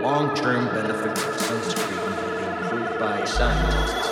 long term benefits of sunscreen have been proved by scientists.